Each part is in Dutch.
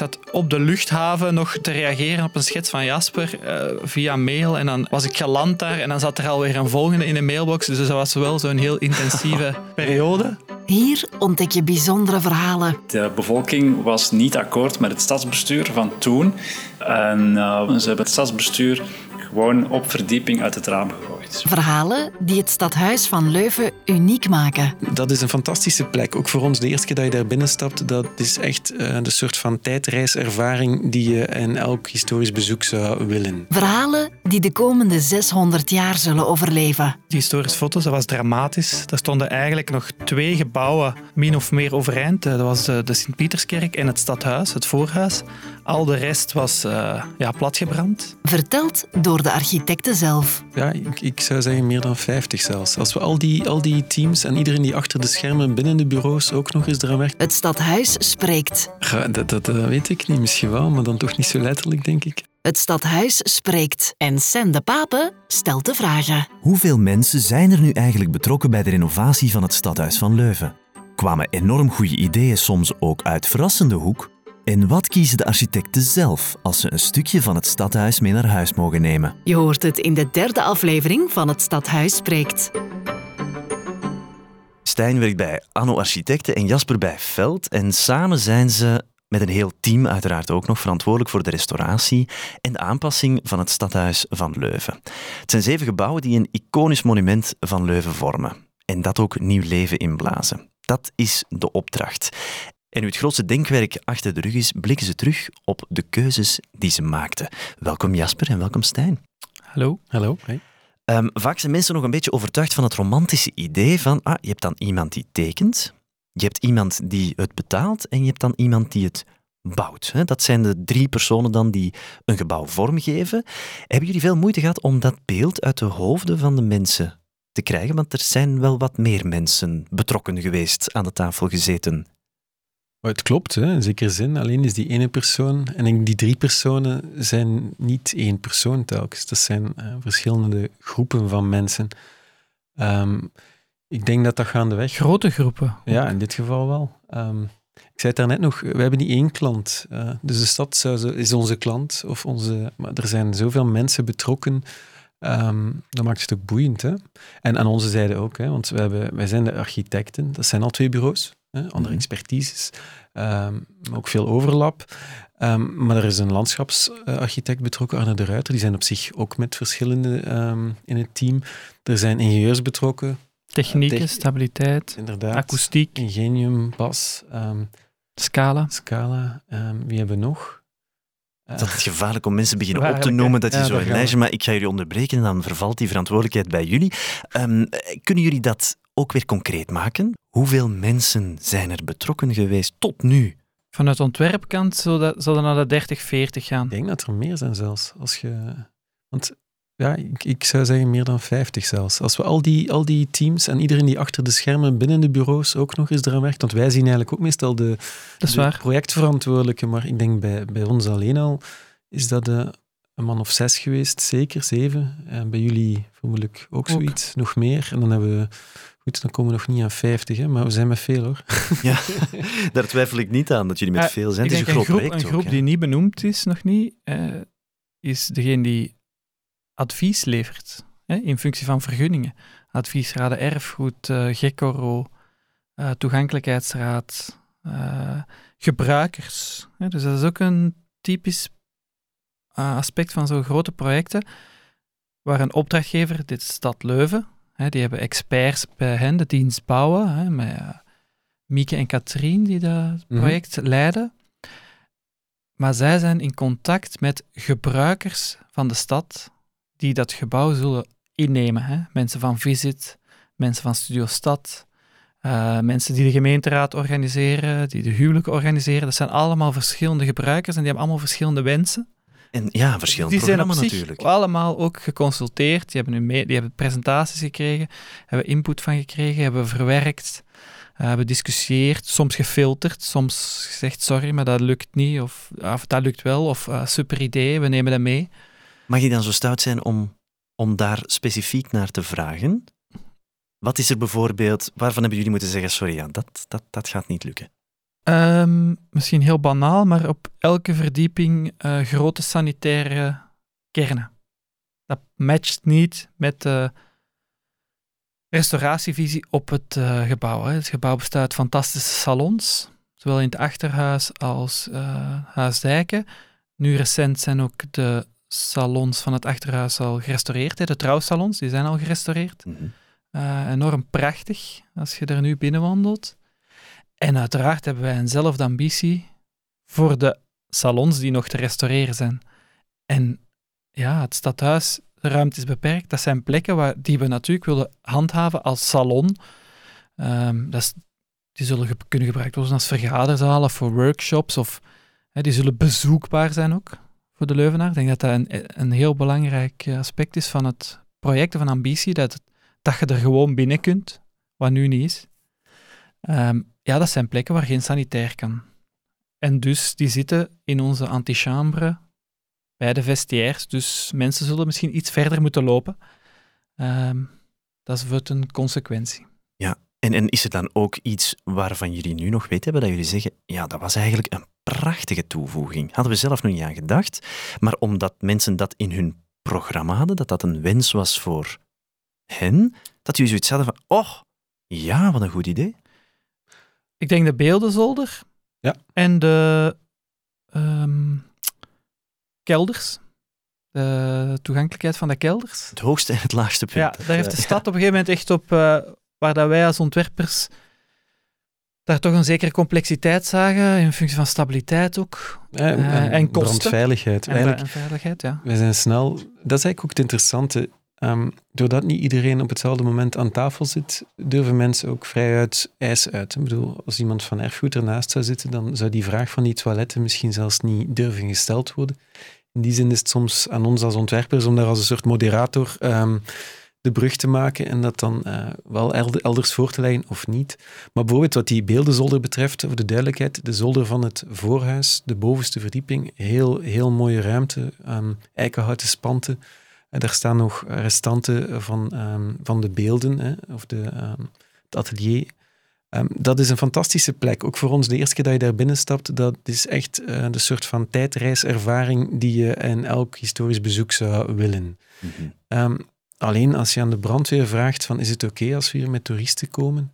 zat op de luchthaven nog te reageren op een schets van Jasper eh, via mail. En dan was ik geland daar en dan zat er alweer een volgende in de mailbox. Dus dat was wel zo'n heel intensieve periode. Hier ontdek je bijzondere verhalen. De bevolking was niet akkoord met het stadsbestuur van toen. En uh, ze hebben het stadsbestuur gewoon op verdieping uit het raam gegooid. Verhalen die het stadhuis van Leuven uniek maken. Dat is een fantastische plek. Ook voor ons, de eerste keer dat je daar binnenstapt, dat is echt uh, de soort van tijdreiservaring die je in elk historisch bezoek zou willen. Verhalen die de komende 600 jaar zullen overleven. Die historische foto's, dat was dramatisch. Daar stonden eigenlijk nog twee gebouwen min of meer overeind. Dat was de Sint-Pieterskerk en het stadhuis, het voorhuis. Al de rest was uh, ja, platgebrand. Verteld door de architecten zelf. Ja, ik, ik, zou zeggen meer dan 50 zelfs. Als we al die, al die teams en iedereen die achter de schermen binnen de bureaus ook nog eens eraan werkt. Het stadhuis spreekt. Ja, dat, dat, dat weet ik niet, misschien wel, maar dan toch niet zo letterlijk, denk ik. Het stadhuis spreekt en Sen de Pape stelt de vragen. Hoeveel mensen zijn er nu eigenlijk betrokken bij de renovatie van het stadhuis van Leuven? Kwamen enorm goede ideeën soms ook uit verrassende hoek? En wat kiezen de architecten zelf als ze een stukje van het stadhuis mee naar huis mogen nemen? Je hoort het in de derde aflevering van Het Stadhuis Spreekt. Stijn werkt bij Anno Architecten en Jasper bij Veld. En samen zijn ze met een heel team uiteraard ook nog verantwoordelijk voor de restauratie en de aanpassing van het stadhuis van Leuven. Het zijn zeven gebouwen die een iconisch monument van Leuven vormen. En dat ook nieuw leven inblazen. Dat is de opdracht. En nu het grootste denkwerk achter de rug is, blikken ze terug op de keuzes die ze maakten. Welkom Jasper en welkom Stijn. Hallo. Hallo. Hey. Um, vaak zijn mensen nog een beetje overtuigd van het romantische idee van, ah, je hebt dan iemand die tekent, je hebt iemand die het betaalt en je hebt dan iemand die het bouwt. Dat zijn de drie personen dan die een gebouw vormgeven. Hebben jullie veel moeite gehad om dat beeld uit de hoofden van de mensen te krijgen? Want er zijn wel wat meer mensen betrokken geweest aan de tafel gezeten het klopt, hè, in zekere zin. Alleen is die ene persoon en die drie personen zijn niet één persoon telkens. Dat zijn uh, verschillende groepen van mensen. Um, ik denk dat dat gaandeweg... Grote groepen. Ja, in dit geval wel. Um, ik zei het daarnet nog, we hebben niet één klant. Uh, dus de stad zou, is onze klant. Of onze, maar er zijn zoveel mensen betrokken. Um, dat maakt het ook boeiend. Hè? En aan onze zijde ook, hè? want we hebben, wij zijn de architecten. Dat zijn al twee bureaus andere mhm. expertises, um, ook veel overlap. Um, maar er is een landschapsarchitect betrokken, Arne de Ruiter. Die zijn op zich ook met verschillende um, in het team. Er zijn ingenieurs betrokken. Technieken, uh, stabiliteit, inderdaad, akoestiek. Ingenium, bas. Scala. Scala. wie hebben we nog? Dat is gevaarlijk om mensen beginnen op te noemen dat je zo een lijstje... Maar ik ga jullie onderbreken en dan vervalt die verantwoordelijkheid bij jullie. kunnen jullie dat ook weer concreet maken. Hoeveel mensen zijn er betrokken geweest tot nu? Vanuit ontwerpkant zal dat, zal dat naar de 30, 40 gaan. Ik denk dat er meer zijn zelfs. Als je, want ja, ik, ik zou zeggen meer dan 50 zelfs. Als we al die, al die teams en iedereen die achter de schermen binnen de bureaus ook nog eens eraan werkt, want wij zien eigenlijk ook meestal de, de projectverantwoordelijke, maar ik denk bij, bij ons alleen al is dat de, een man of zes geweest, zeker, zeven. En bij jullie vermoedelijk ook zoiets, nog meer. En dan hebben we Goed, dan komen we nog niet aan 50, hè, maar we zijn met veel hoor. Ja, daar twijfel ik niet aan dat jullie met veel zijn. Het is een groot groep, project. Een groep die niet benoemd is, nog niet, uh, is degene die advies levert hè, in functie van vergunningen. Adviesraden erfgoed, uh, GECORO, uh, toegankelijkheidsraad, gebruikers. Hè, dus dat is ook een typisch aspect van zo'n grote projecten, waar een opdrachtgever, dit is Stad Leuven, die hebben experts bij hen, de dienst bouwen, hè, met uh, Mieke en Katrien die dat mhm. project leiden. Maar zij zijn in contact met gebruikers van de stad die dat gebouw zullen innemen. Hè. Mensen van Visit, mensen van Studio Stad, uh, mensen die de gemeenteraad organiseren, die de huwelijken organiseren. Dat zijn allemaal verschillende gebruikers en die hebben allemaal verschillende wensen. En ja, verschillende die programma's zijn natuurlijk. allemaal ook geconsulteerd. Die hebben, nu mee, die hebben presentaties gekregen, hebben input van gekregen, hebben verwerkt, uh, hebben discussieerd, soms gefilterd, soms gezegd sorry, maar dat lukt niet, of, of dat lukt wel, of uh, super idee, we nemen dat mee. Mag je dan zo stout zijn om, om daar specifiek naar te vragen? Wat is er bijvoorbeeld, waarvan hebben jullie moeten zeggen, sorry, ja, dat, dat, dat gaat niet lukken? Ehm, misschien heel banaal, maar op elke verdieping uh, grote sanitaire kernen. Dat matcht niet met de restauratievisie op het uh, gebouw. Hè. Het gebouw bestaat uit fantastische salons, zowel in het achterhuis als uh, Huisdijken. Nu recent zijn ook de salons van het achterhuis al gerestaureerd. Hè. De trouwsalons, die zijn al gerestaureerd. Mm -hmm. uh, enorm prachtig als je er nu binnenwandelt. En uiteraard hebben wij eenzelfde ambitie voor de salons die nog te restaureren zijn. En ja, het stadhuis, de ruimte is beperkt. Dat zijn plekken waar, die we natuurlijk willen handhaven als salon. Um, dat is, die zullen kunnen gebruikt worden als vergaderzalen, voor workshops. Of, die zullen bezoekbaar zijn ook voor de Leuvenaar. Ik denk dat dat een, een heel belangrijk aspect is van het project, van ambitie. Dat, dat je er gewoon binnen kunt, wat nu niet is. Um, ja, dat zijn plekken waar geen sanitair kan. En dus die zitten in onze antichambre bij de vestiaires. Dus mensen zullen misschien iets verder moeten lopen. Um, dat is een consequentie. Ja, en, en is er dan ook iets waarvan jullie nu nog weten hebben dat jullie zeggen, ja, dat was eigenlijk een prachtige toevoeging. Hadden we zelf nog niet aan gedacht, maar omdat mensen dat in hun programma hadden, dat dat een wens was voor hen, dat jullie zoiets hadden van, oh, ja, wat een goed idee. Ik denk de beeldenzolder ja. en de um, kelders. De toegankelijkheid van de kelders. Het hoogste en het laagste punt. Ja, daar heeft de stad op een gegeven moment echt op, uh, waar dat wij als ontwerpers daar toch een zekere complexiteit zagen, in functie van stabiliteit ook. Ja, en, uh, en kosten. Brandveiligheid. En veiligheid, ja. Wij zijn snel... Dat is eigenlijk ook het interessante. Um, doordat niet iedereen op hetzelfde moment aan tafel zit, durven mensen ook vrijuit eisen uit. Ik bedoel, als iemand van erfgoed ernaast zou zitten, dan zou die vraag van die toiletten misschien zelfs niet durven gesteld worden. In die zin is het soms aan ons als ontwerpers om daar als een soort moderator um, de brug te maken en dat dan uh, wel elders voor te leggen of niet. Maar bijvoorbeeld wat die beeldenzolder betreft, voor de duidelijkheid, de zolder van het voorhuis, de bovenste verdieping, heel, heel mooie ruimte, um, eikenhouten spanten, er staan nog restanten van, um, van de beelden, hè, of de, um, het atelier. Um, dat is een fantastische plek. Ook voor ons, de eerste keer dat je daar binnenstapt, dat is echt uh, de soort van tijdreiservaring die je in elk historisch bezoek zou willen. Mm -hmm. alleen als je aan de brandweer vraagt van is het oké okay als we hier met toeristen komen?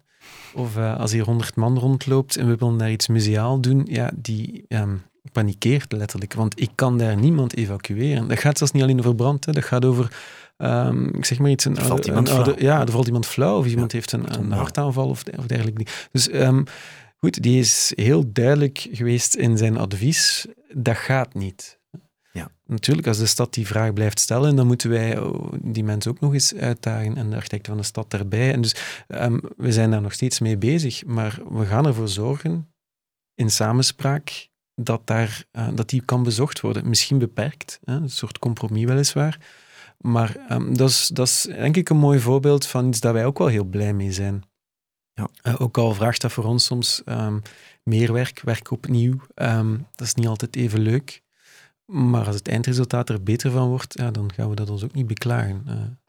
Of uh, als hier honderd man rondloopt en we willen daar iets museaal doen, ja, die, panikeert letterlijk, want ik kan daar niemand evacueren. Dat gaat zelfs niet alleen over brand, hè. dat gaat over, um, ik zeg maar iets... Een, er oude, Ja, er valt iemand flauw of iemand heeft een, een hartaanval of, of dergelijke. Dus um, goed, die is heel duidelijk geweest in zijn advies. Dat gaat niet. Ja. Natuurlijk, als de stad die vraag blijft stellen, dan moeten wij die mensen ook nog eens uitdagen en de architecten van de stad daarbij. En dus um, we zijn daar nog steeds mee bezig, maar we gaan ervoor zorgen, in samenspraak dat, daar, uh, dat die kan bezocht worden. Misschien beperkt, hè, een soort compromis weliswaar. Maar um, dat, is, dat is denk ik een mooi voorbeeld van iets dat wij ook wel heel blij mee zijn. Ja. Uh, ook al vraagt dat voor ons soms um, meer werk, werk opnieuw. Um, dat is niet altijd even leuk. Maar als het eindresultaat er beter van wordt, ja, dan gaan we dat ons ook niet beklagen.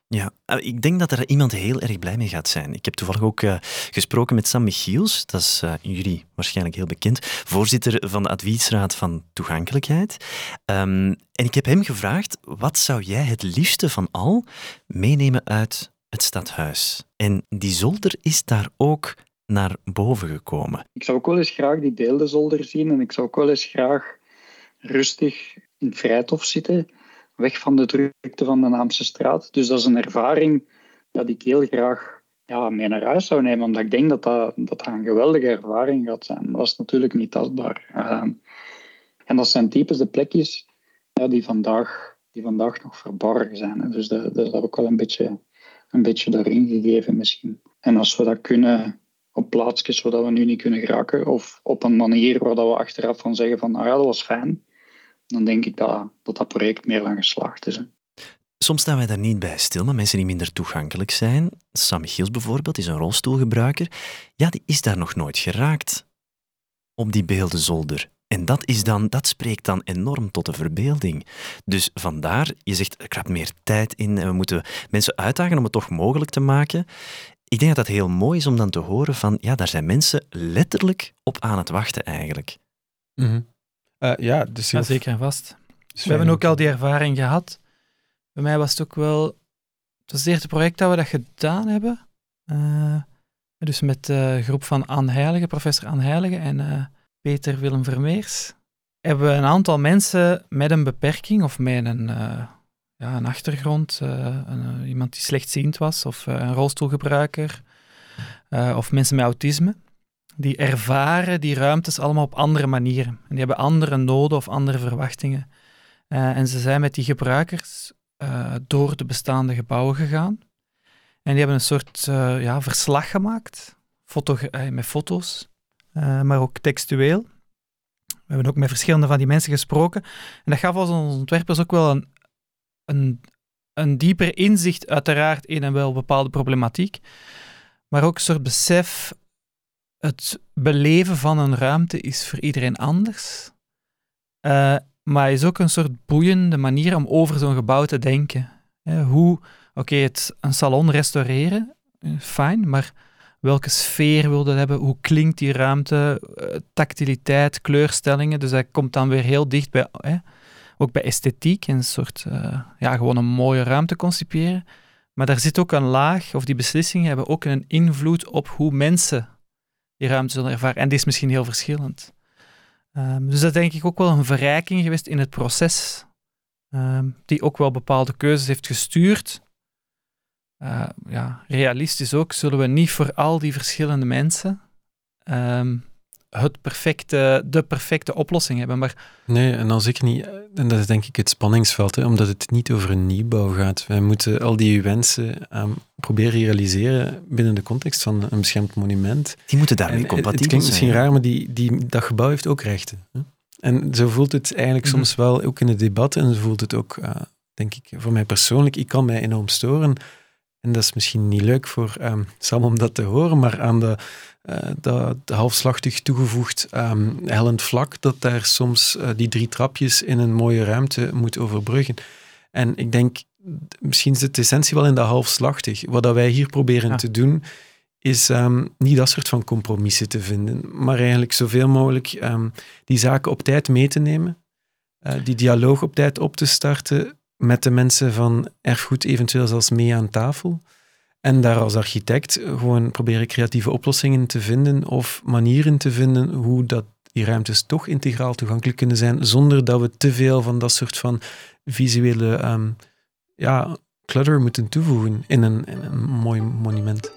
Ja, eh, ik denk dat er iemand heel erg blij mee gaat zijn. Ik heb toevallig ook uh, gesproken met Sam Michiels, dat is uh, jullie waarschijnlijk heel bekend, voorzitter van de adviesraad van toegankelijkheid. Um, en ik heb hem gevraagd, wat zou jij het liefste van al meenemen uit het stadhuis? En die zolder is daar ook naar boven gekomen. Ik zou ook wel eens graag die beeldenzolder zien en ik zou ook wel eens graag rustig in het zitten weg van de drukte van de Naamse straat. Dus dat is een ervaring dat ik heel graag ja, mee naar huis zou nemen, omdat ik denk dat dat, dat een geweldige ervaring gaat zijn. Dat is natuurlijk niet tastbaar. Uh, en dat zijn types de plekjes die, vandaag, die vandaag nog verborgen zijn. Dus dat, dat is ook wel een beetje, een beetje daarin gegeven misschien. En als we dat kunnen op plaatsjes waar we nu niet kunnen geraken, of op een manier waar we achteraf van zeggen van, nou ja, dat was fijn, dan denk ik dat dat, dat project meer dan geslaagd is. Hè. Soms staan wij daar niet bij stil, maar mensen die minder toegankelijk zijn, Sam Michiels bijvoorbeeld, is een rolstoelgebruiker, ja, die is daar nog nooit geraakt op die beeldenzolder. En dat, is dan, dat spreekt dan enorm tot de verbeelding. Dus vandaar, je zegt, er kruipt meer tijd in en we moeten mensen uitdagen om het toch mogelijk te maken. Ik denk dat dat heel mooi is om dan te horen van, ja, daar zijn mensen letterlijk op aan het wachten eigenlijk. Mhm. Eh, ja, dus zeker en vast. dus We hebben ook al die ervaring gehad. Bij mij was het ook wel... Het was het eerste project dat we dat gedaan hebben. Eh, dus met de groep van Anne Heilige, professor Anne Heilige en eh, Peter Willem Vermeers. Hebben we een aantal mensen met een beperking of met een, ja, een achtergrond, een, iemand die slechtziend was of een rolstoelgebruiker of mensen met autisme, die ervaren die ruimtes allemaal op andere manieren. En die hebben andere noden of andere verwachtingen. Eh, en ze zijn met die gebruikers eh, door de bestaande gebouwen gegaan. En die hebben een soort eh, ja, verslag gemaakt, Foto, met foto's, maar ook textueel. We hebben ook met verschillende van die mensen gesproken. En dat gaf ons ontwerpers ook wel een, een, een dieper inzicht, uiteraard, in en wel bepaalde problematiek. Maar ook een soort besef, het beleven van een ruimte is voor iedereen anders. Eh, maar is ook een soort boeiende manier om over zo'n gebouw te denken. Hoe, oké, een salon restaureren, eh, fijn, maar welke sfeer wil dat hebben? Hoe klinkt die ruimte? Eh, tactiliteit, kleurstellingen. Dus dat komt dan weer heel dicht bij, ook bij esthetiek, een soort, ja, gewoon een mooie ruimte concipiëren. Maar daar zit ook een laag, of die beslissingen hebben ook een invloed op hoe mensen die ruimte zullen ervaren. En die is misschien heel verschillend. Ehm, dus dat is denk ik ook wel een verrijking geweest in het proces, ehm, die ook wel bepaalde keuzes heeft gestuurd. Eh, ja, realistisch ook, zullen we niet voor al die verschillende mensen ehm, het perfecte, de perfecte oplossing hebben. Maar Nee, en dan zeker niet. En dat is denk ik het spanningsveld, hè, omdat het niet over een nieuwbouw gaat. Wij moeten al die wensen ehm, proberen realiseren binnen de context van een beschermd monument. Die moeten daarmee compatibel het klinkt zijn. misschien raar, maar die, die, dat gebouw heeft ook rechten. Hè? En zo voelt het eigenlijk Mhm. soms wel, ook in het debat, en zo voelt het ook, eh, denk ik, voor mij persoonlijk, ik kan mij enorm storen. En dat is misschien niet leuk voor ehm, Sam om dat te horen, maar aan de, dat halfslachtig toegevoegd ehm, hellend vlak, dat daar soms eh, die drie trapjes in een mooie ruimte moet overbruggen. En ik denk, misschien zit de essentie wel in dat halfslachtig. Wat dat wij hier proberen Ja. te doen, is ehm, niet dat soort van compromissen te vinden, maar eigenlijk zoveel mogelijk ehm, die zaken op tijd mee te nemen, eh, die dialoog op tijd op te starten met de mensen van erfgoed eventueel zelfs mee aan tafel. En daar als architect gewoon proberen creatieve oplossingen te vinden of manieren te vinden hoe dat die ruimtes toch integraal toegankelijk kunnen zijn, zonder dat we te veel van dat soort van visuele ehm, ja, clutter moeten toevoegen in een, in een mooi monument.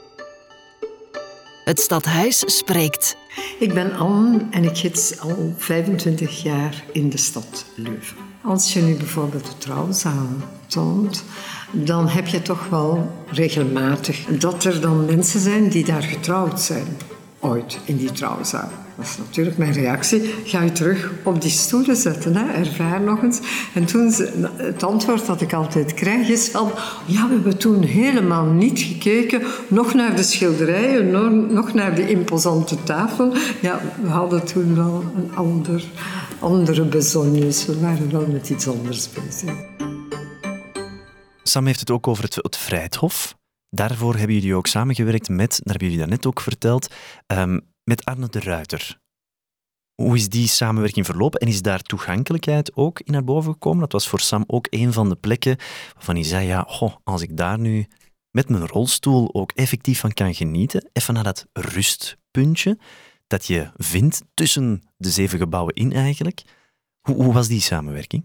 Het stadhuis spreekt. Ik ben Anne en ik gids al 25 jaar in de stad Leuven. Als je nu bijvoorbeeld de trouwzaal toont, dan heb je toch wel regelmatig dat er dan mensen zijn die daar getrouwd zijn. Ooit in die trouwzaal. Dat is natuurlijk mijn reactie. Ga je terug op die stoelen zetten, hè? ervaar nog eens. En toen, het antwoord dat ik altijd krijg is van... Ja, we hebben toen helemaal niet gekeken, nog naar de schilderijen, nog, naar de imposante tafel. Ja, we hadden toen wel een ander, andere bezonjes. We waren wel met iets anders bezig. Sam heeft het ook over het, het Vrijthof. Daarvoor hebben jullie ook samengewerkt met, daar hebben jullie daarnet ook verteld, ehm, met Arne de Ruiter. Hoe is die samenwerking verlopen en is daar toegankelijkheid ook in naar boven gekomen? Dat was voor Sam ook een van de plekken waarvan hij zei, ja, goh, als ik daar nu met mijn rolstoel ook effectief van kan genieten, even naar dat rustpuntje dat je vindt tussen de zeven gebouwen in eigenlijk. Hoe, hoe was die samenwerking?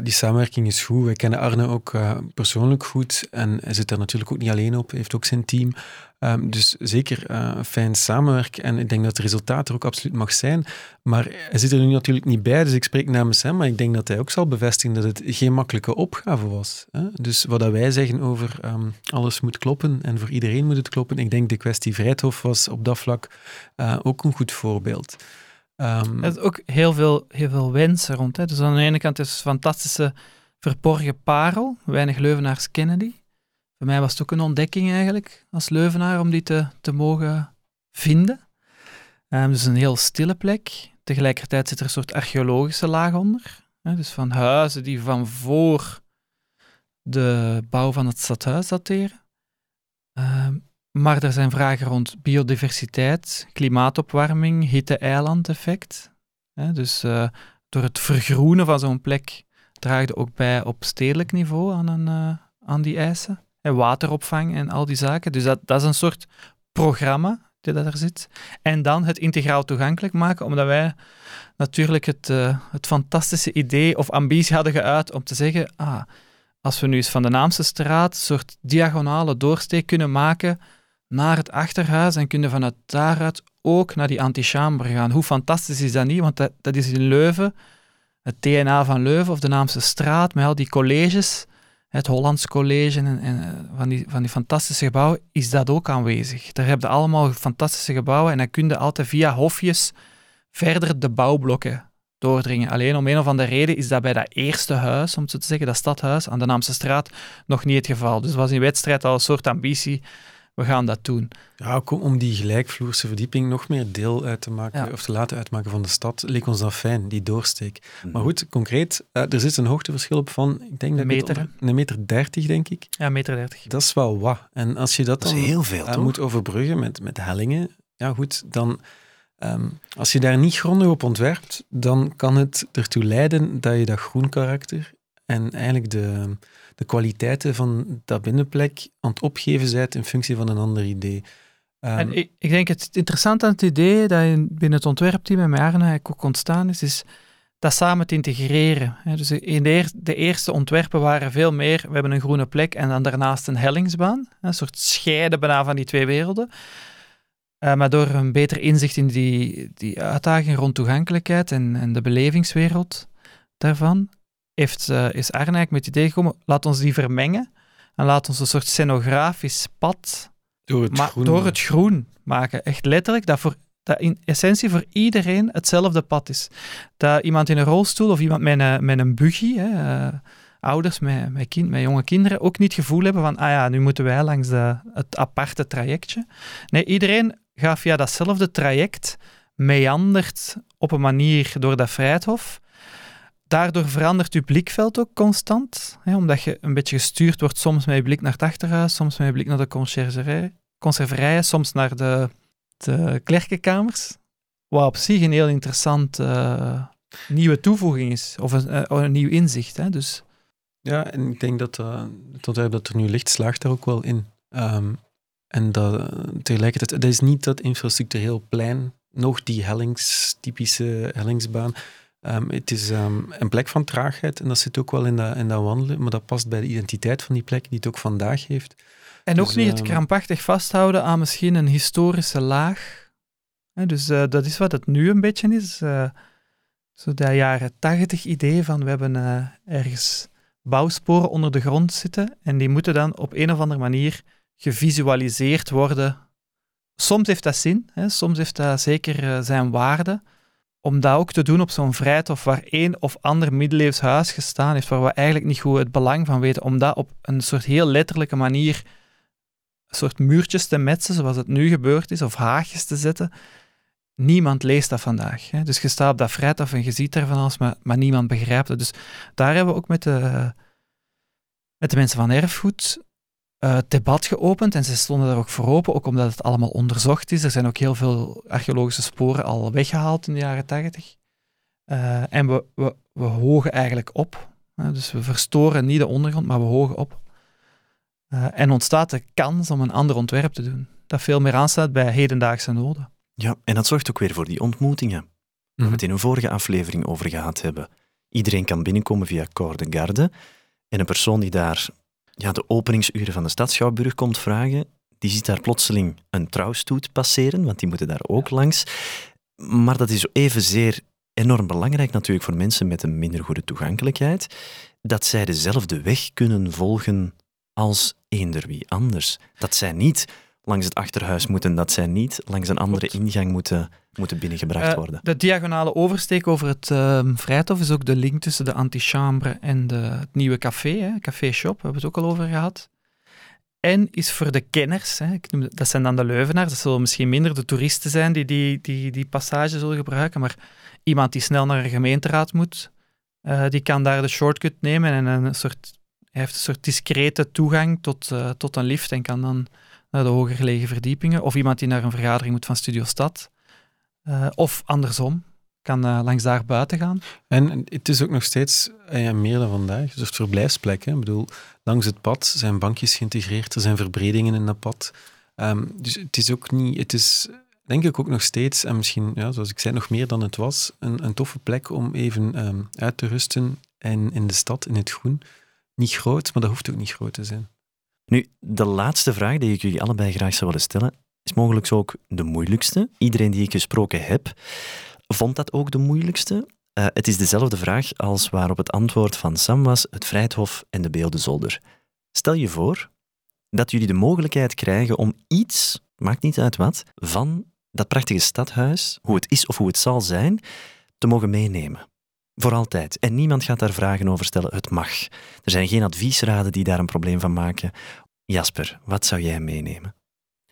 Die samenwerking is goed. Wij kennen Arne ook eh, persoonlijk goed. En hij zit daar natuurlijk ook niet alleen op. Heeft ook zijn team. Ehm, dus zeker eh, fijn samenwerken. En ik denk dat het resultaat er ook absoluut mag zijn. Maar hij zit er nu natuurlijk niet bij, dus ik spreek namens hem. Maar ik denk dat hij ook zal bevestigen dat het geen makkelijke opgave was. Hè? Dus wat dat wij zeggen over ehm, alles moet kloppen en voor iedereen moet het kloppen. Ik denk de kwestie Vrijthof was op dat vlak eh, ook een goed voorbeeld. Ehm, Er is ook heel veel, heel veel wensen rond. Hè. Dus aan de ene kant is het fantastische verborgen parel. Weinig Leuvenaars kennen die. Voor mij was het ook een ontdekking eigenlijk, als Leuvenaar, om die te, te mogen vinden. Ehm, dus een heel stille plek. Tegelijkertijd zit er een soort archeologische laag onder. Hè. Dus van huizen die van voor de bouw van het stadhuis dateren. Ehm, Maar er zijn vragen rond biodiversiteit, klimaatopwarming, hitte-eilandeffect. Dus uh, door het vergroenen van zo'n plek draagde ook bij op stedelijk niveau aan, een, uh, aan die eisen. En wateropvang en al die zaken. Dus dat, dat is een soort programma dat er zit. En dan het integraal toegankelijk maken, omdat wij natuurlijk het, uh, het fantastische idee of ambitie hadden geuit om te zeggen, ah, als we nu eens van de Naamse straat een soort diagonale doorsteek kunnen maken naar het achterhuis en kunnen vanuit daaruit ook naar die antichambre gaan. Hoe fantastisch is dat niet? Want dat, dat is in Leuven, het DNA van Leuven of de Naamse straat, met al die colleges, het Hollands College en, eh, van, die, van die fantastische gebouwen, is dat ook aanwezig. Daar heb je allemaal fantastische gebouwen en dan kun je altijd via hofjes verder de bouwblokken doordringen. Alleen om een of andere reden is dat bij dat eerste huis, om zo te zeggen, dat stadhuis aan de Naamse straat, nog niet het geval. Dus het was in wedstrijd al een soort ambitie we gaan dat doen. Ja, ook om die gelijkvloerse verdieping nog meer deel uit te maken, of te laten uitmaken van de stad, leek ons dat fijn, die doorsteek. Maar mhm. goed, concreet, uh, er zit een hoogteverschil op van, ik denk dat meter. een meter dertig, denk ik. Ja, meter dertig. Dat is wel wat. En als je dat, dat dan heel veel, uh, moet overbruggen met, met hellingen, ja goed, dan... Um, als je daar niet grondig op ontwerpt, dan kan het ertoe leiden dat je dat groen karakter en eigenlijk de, de kwaliteiten van dat binnenplek aan het opgeven bent in functie van een ander idee. Um, en ik, ik, denk het interessante aan het idee dat je binnen het ontwerpteam en met Arne ook ontstaan is, is dat samen te integreren. Dus in de, de, eerste ontwerpen waren veel meer, we hebben een groene plek en dan daarnaast een hellingsbaan, een soort scheiden bijna van die twee werelden. Uh, maar door een beter inzicht in die, die uitdaging rond toegankelijkheid en, en de belevingswereld daarvan, heeft, uh, is Arne met het idee gekomen, laat ons die vermengen en laat ons een soort scenografisch pad door het, groen. door het groen maken. Echt letterlijk, dat, voor, dat in essentie voor iedereen hetzelfde pad is. Dat iemand in een rolstoel of iemand met een, met een buggy, hè, uh, ouders met, met, kind, met jonge kinderen, ook niet het gevoel hebben van, ah ja, nu moeten wij langs de, het aparte trajectje. Nee, iedereen gaat via datzelfde traject, meandert op een manier door dat Vrijthof Daardoor verandert je blikveld ook constant, hè, omdat je een beetje gestuurd wordt soms met je blik naar het achterhuis, soms met je blik naar de conserverij, conserverij soms naar de, de klerkenkamers. Wat op zich een heel interessant uh, nieuwe toevoeging is, of een, uh, een nieuw inzicht. Hè, dus. Ja, en ik denk dat uh, het ontwerp dat er nu ligt, slaagt daar ook wel in. Um, en dat tegelijkertijd, het is niet dat infrastructureel plein, nog die hellings, typische hellingsbaan, Um, het is um, een plek van traagheid en dat zit ook wel in dat, in dat wandelen, maar dat past bij de identiteit van die plek die het ook vandaag heeft. En ook dus, niet het ehm, krampachtig vasthouden aan misschien een historische laag. dus uh, dat is wat het nu een beetje is. Uh, zo dat jaren tachtig idee van we hebben uh, ergens bouwsporen onder de grond zitten en die moeten dan op een of andere manier gevisualiseerd worden. Soms heeft dat zin, hè, soms heeft dat zeker zijn waarde om dat ook te doen op zo'n vrijtof waar één of ander middeleeuws huis gestaan heeft, waar we eigenlijk niet goed het belang van weten, om dat op een soort heel letterlijke manier, een soort muurtjes te metsen, zoals het nu gebeurd is, of haagjes te zetten. Niemand leest dat vandaag. Hè? Dus je staat op dat vrijtof en je ziet daar van alles, maar, maar niemand begrijpt het. Dus daar hebben we ook met de, met de mensen van erfgoed uh, debat geopend en ze stonden daar ook voor open, ook omdat het allemaal onderzocht is. Er zijn ook heel veel archeologische sporen al weggehaald in de jaren tachtig. Uh, en we, we, we hogen eigenlijk op. dus we verstoren niet de ondergrond, maar we hogen op. Uh, en ontstaat de kans om een ander ontwerp te doen, dat veel meer aansluit bij hedendaagse noden. Ja, en dat zorgt ook weer voor die ontmoetingen, waar we het mhm. in een vorige aflevering over gehad hebben. Iedereen kan binnenkomen via Corps de Garde en een persoon die daar ja, de openingsuren van de stad Schouwburg komt vragen, die ziet daar plotseling een trouwstoet passeren, want die moeten daar ook langs. Maar dat is evenzeer enorm belangrijk natuurlijk voor mensen met een minder goede toegankelijkheid, dat zij dezelfde weg kunnen volgen als eender wie anders. Dat zij niet langs het achterhuis moeten, dat zij niet langs een andere ingang moeten, moeten binnengebracht eh, worden. de diagonale oversteek over het uh, Vrijthof is ook de link tussen de antichambre en de, het nieuwe café, hè, Café Shop, we hebben het ook al over gehad. En is voor de kenners, hè, ik noem, dat zijn dan de Leuvenaars, dat zullen misschien minder de toeristen zijn die die, die, die passage zullen gebruiken, maar iemand die snel naar een gemeenteraad moet, uh, die kan daar de shortcut nemen en een soort, hij heeft een soort discrete toegang tot, uh, tot een lift en kan dan naar de hoger gelegen verdiepingen, of iemand die naar een vergadering moet van Studio Stad, uh, of andersom, kan uh, langs daar buiten gaan. En het is ook nog steeds uh, meer dan vandaag, een soort verblijfsplek. Ik bedoel, langs het pad zijn bankjes geïntegreerd, er zijn verbredingen in dat pad. Um, dus het is ook niet, het is denk ik ook nog steeds, en misschien, ja, zoals ik zei, nog meer dan het was, een, een toffe plek om even um, uit te rusten en in de stad, in het groen. Niet groot, maar dat hoeft ook niet groot te zijn. Nu, de laatste vraag die ik jullie allebei graag zou willen stellen, is mogelijk ook de moeilijkste. Iedereen die ik gesproken heb, vond dat ook de moeilijkste. Uh, het is dezelfde vraag als waarop het antwoord van Sam was, het Vrijthof en de Beeldenzolder. Stel je voor dat jullie de mogelijkheid krijgen om iets, maakt niet uit wat, van dat prachtige stadhuis, hoe het is of hoe het zal zijn, te mogen meenemen. Voor altijd. En niemand gaat daar vragen over stellen. Het mag. Er zijn geen adviesraden die daar een probleem van maken. Jasper, wat zou jij meenemen?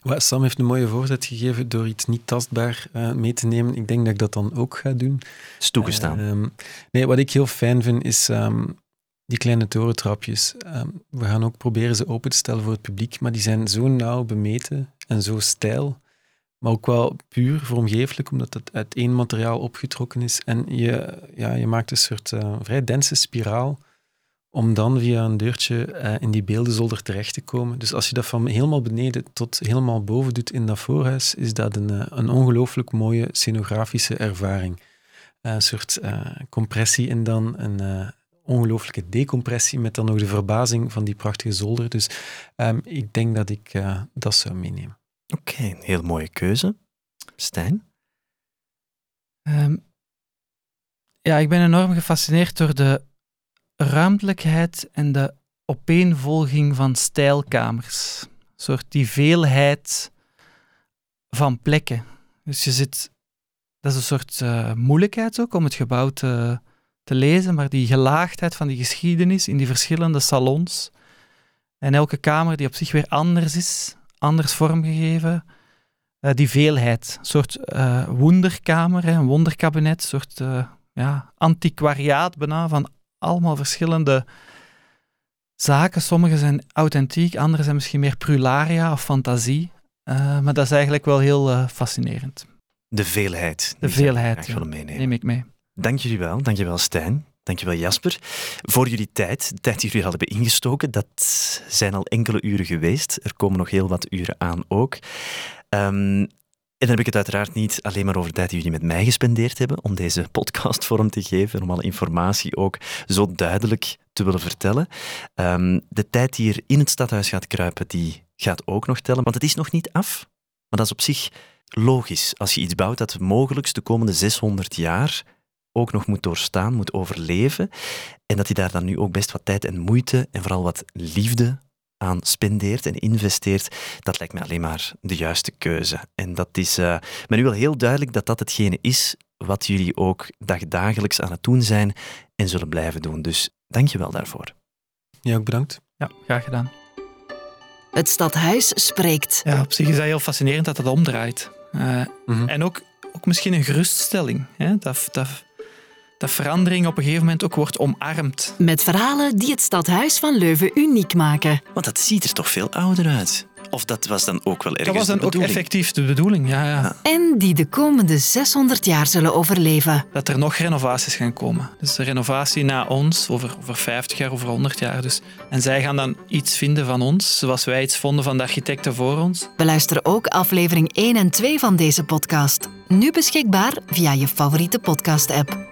Sam heeft een mooie voorzet gegeven door iets niet tastbaar uh, mee te nemen. Ik denk dat ik dat dan ook ga doen. Is toegestaan. Uh, nee, wat ik heel fijn vind is um, die kleine torentrapjes. Um, we gaan ook proberen ze open te stellen voor het publiek, maar die zijn zo nauw bemeten en zo stijl maar ook wel puur vormgeeflijk, omdat het uit één materiaal opgetrokken is. En je, ja, je maakt een soort uh, vrij dense spiraal om dan via een deurtje uh, in die beeldenzolder terecht te komen. Dus als je dat van helemaal beneden tot helemaal boven doet in dat voorhuis, is dat een, uh, een ongelooflijk mooie scenografische ervaring. een soort compressie en dan een ongelooflijke decompressie met dan nog de verbazing van die prachtige zolder. Dus um, ik denk dat ik dat zou meenemen. Oké, een heel mooie keuze. Stijn? Um, ja, ik ben enorm gefascineerd door de ruimtelijkheid en de opeenvolging van stijlkamers. Een soort die veelheid van plekken. Dus je zit... Dat is een soort uh, moeilijkheid ook om het gebouw te lezen, maar die gelaagdheid van die geschiedenis in die verschillende salons en elke kamer die op zich weer anders is, anders vormgegeven. Uh, die veelheid, een soort uh, wonderkamer, een wonderkabinet, een soort uh, ja, antiquariaat bijna van allemaal verschillende zaken. Sommige zijn authentiek, andere zijn misschien meer prularia of fantasie. maar dat is eigenlijk wel heel fascinerend. De veelheid. De veelheid, ja, meenemen. neem ik mee. Dank jullie wel. Dank je wel, Stijn. Dankjewel Jasper. Voor jullie tijd, de tijd die jullie hebben ingestoken, dat zijn al enkele uren geweest. Er komen nog heel wat uren aan ook. Um, en dan heb ik het uiteraard niet alleen maar over de tijd die jullie met mij gespendeerd hebben om deze podcast vorm te geven en om alle informatie ook zo duidelijk te willen vertellen. Um, de tijd die hier in het stadhuis gaat kruipen, die gaat ook nog tellen, want het is nog niet af. Maar dat is op zich logisch. Als je iets bouwt dat mogelijk de komende 600 jaar ook nog moet doorstaan, moet overleven. En dat hij daar dan nu ook best wat tijd en moeite en vooral wat liefde aan spendeert en investeert, dat lijkt mij alleen maar de juiste keuze. En dat is uh, me nu wel heel duidelijk dat dat hetgene is wat jullie ook dagdagelijks aan het doen zijn en zullen blijven doen. Dus dank je wel daarvoor. Ja, ook bedankt. Ja, graag gedaan. Het stadhuis spreekt. Ja, op zich is dat heel fascinerend dat het omdraait. Uh, mm -hmm. En ook, ook misschien een geruststelling. Hè? Dat, dat, dat verandering op een gegeven moment ook wordt omarmd. Met verhalen die het stadhuis van Leuven uniek maken. Want dat ziet er toch veel ouder uit? Of dat was dan ook wel ergens Dat was dan ook effectief de bedoeling, ja, ja, En die de komende 600 jaar zullen overleven. Dat er nog renovaties gaan komen. Dus de renovatie na ons, over, over 50 jaar, over 100 jaar. Dus. En zij gaan dan iets vinden van ons, zoals wij iets vonden van de architecten voor ons. Beluister ook aflevering 1 en 2 van deze podcast. Nu beschikbaar via je favoriete podcast-app.